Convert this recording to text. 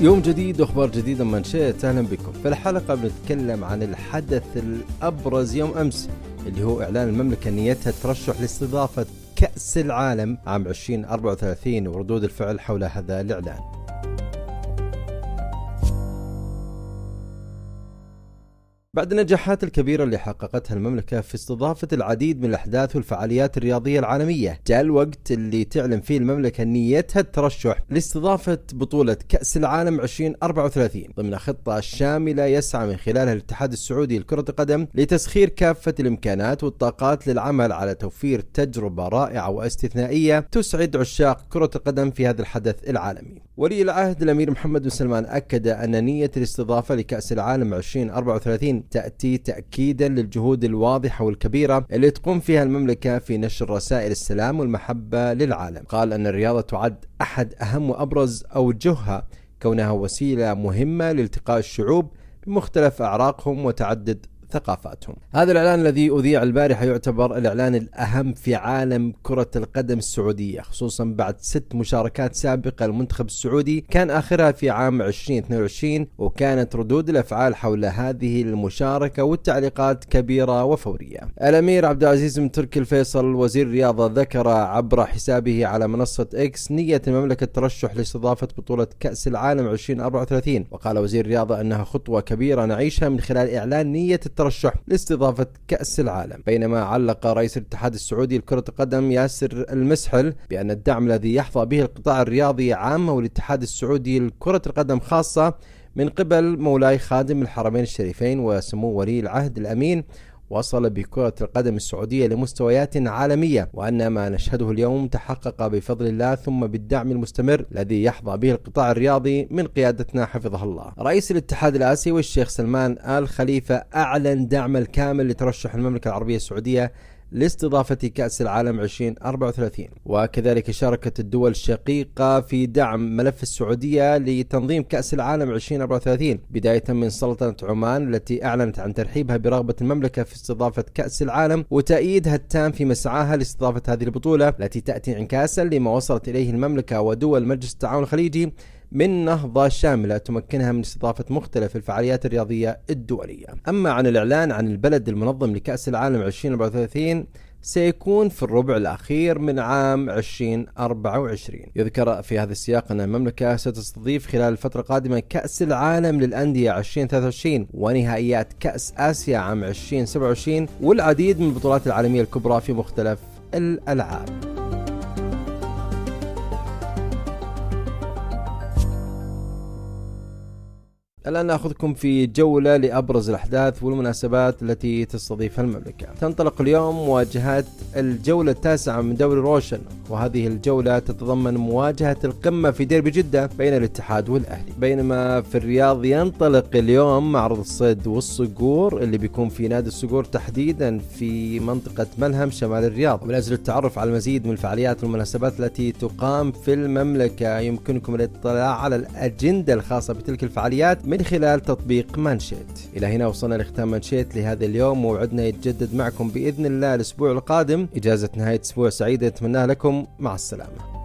يوم جديد وأخبار جديدة من شئت. أهلا بكم. في الحلقة بنتكلم عن الحدث الأبرز يوم أمس اللي هو إعلان المملكة نيتها ترشح لاستضافة كأس العالم عام 2034 وردود الفعل حول هذا الإعلان. بعد النجاحات الكبيرة اللي حققتها المملكة في استضافة العديد من الأحداث والفعاليات الرياضية العالمية جاء الوقت اللي تعلن فيه المملكة نيتها الترشح لاستضافة بطولة كأس العالم 2034 ضمن خطة شاملة يسعى من خلالها الاتحاد السعودي لكرة القدم لتسخير كافة الإمكانات والطاقات للعمل على توفير تجربة رائعة واستثنائية تسعد عشاق كرة القدم في هذا الحدث العالمي. ولي العهد الأمير محمد بن سلمان أكد أن نية الاستضافة لكأس العالم 2034 تأتي تأكيدا للجهود الواضحة والكبيرة اللي تقوم فيها المملكة في نشر رسائل السلام والمحبة للعالم. قال أن الرياضة تعد أحد أهم وأبرز أوجهها كونها وسيلة مهمة لالتقاء الشعوب بمختلف أعراقهم وتعدد ثقافاتهم. هذا الإعلان الذي أذيع البارحة يعتبر الإعلان الأهم في عالم كرة القدم السعودية خصوصا بعد ست مشاركات سابقة المنتخب السعودي كان آخرها في عام 2022 وكانت ردود الأفعال حول هذه المشاركة والتعليقات كبيرة وفورية. الأمير عبد العزيز بن تركي الفيصل وزير الرياضة ذكر عبر حسابه على منصة إكس نية المملكة الترشح لاستضافة بطولة كأس العالم 2034 وقال وزير الرياضة أنها خطوة كبيرة نعيشها من خلال إعلان نية الترشح لاستضافة كأس العالم. بينما علق رئيس الاتحاد السعودي لكرة القدم ياسر المسحل بأن الدعم الذي يحظى به القطاع الرياضي عامة والاتحاد السعودي لكرة القدم خاصة من قبل مولاي خادم الحرمين الشريفين وسمو ولي العهد الأمين وصل بكرة القدم السعودية لمستويات عالمية وأن ما نشهده اليوم تحقق بفضل الله ثم بالدعم المستمر الذي يحظى به القطاع الرياضي من قيادتنا حفظه الله. رئيس الاتحاد الآسيوي الشيخ سلمان آل خليفة أعلن دعم الكامل لترشح المملكة العربية السعودية لاستضافة كأس العالم 2034 وكذلك شاركت الدول الشقيقة في دعم ملف السعودية لتنظيم كأس العالم 2034 بداية من سلطنة عمان التي أعلنت عن ترحيبها برغبة المملكة في استضافة كأس العالم وتأييدها التام في مسعاها لاستضافة هذه البطولة التي تأتي انعكاسا لما وصلت إليه المملكة ودول مجلس التعاون الخليجي من نهضة شاملة تمكنها من استضافة مختلف الفعاليات الرياضية الدولية. أما عن الإعلان عن البلد المنظم لكأس العالم 2034 سيكون في الربع الأخير من عام 2024 يذكر في هذا السياق أن المملكة ستستضيف خلال الفترة القادمة كأس العالم للأندية 2023 ونهائيات كأس آسيا عام 2027 والعديد من البطولات العالمية الكبرى في مختلف الألعاب. الآن نأخذكم في جولة لأبرز الأحداث والمناسبات التي تستضيفها المملكة. تنطلق اليوم مواجهات الجولة التاسعة من دوري روشن وهذه الجولة تتضمن مواجهة القمة في ديربي جدة بين الاتحاد والأهلي. بينما في الرياض ينطلق اليوم معرض الصيد والصقور اللي بيكون في نادي الصقور تحديدا في منطقة ملهم شمال الرياض. ومن أجل التعرف على المزيد من الفعاليات والمناسبات التي تقام في المملكة يمكنكم الاطلاع على الأجندة الخاصة بتلك الفعاليات من خلال تطبيق مانشيت. إلى هنا وصلنا لختام مانشيت لهذا اليوم موعدنا يتجدد معكم بإذن الله الأسبوع القادم. إجازة نهاية أسبوع سعيدة أتمناها لكم. مع السلامة.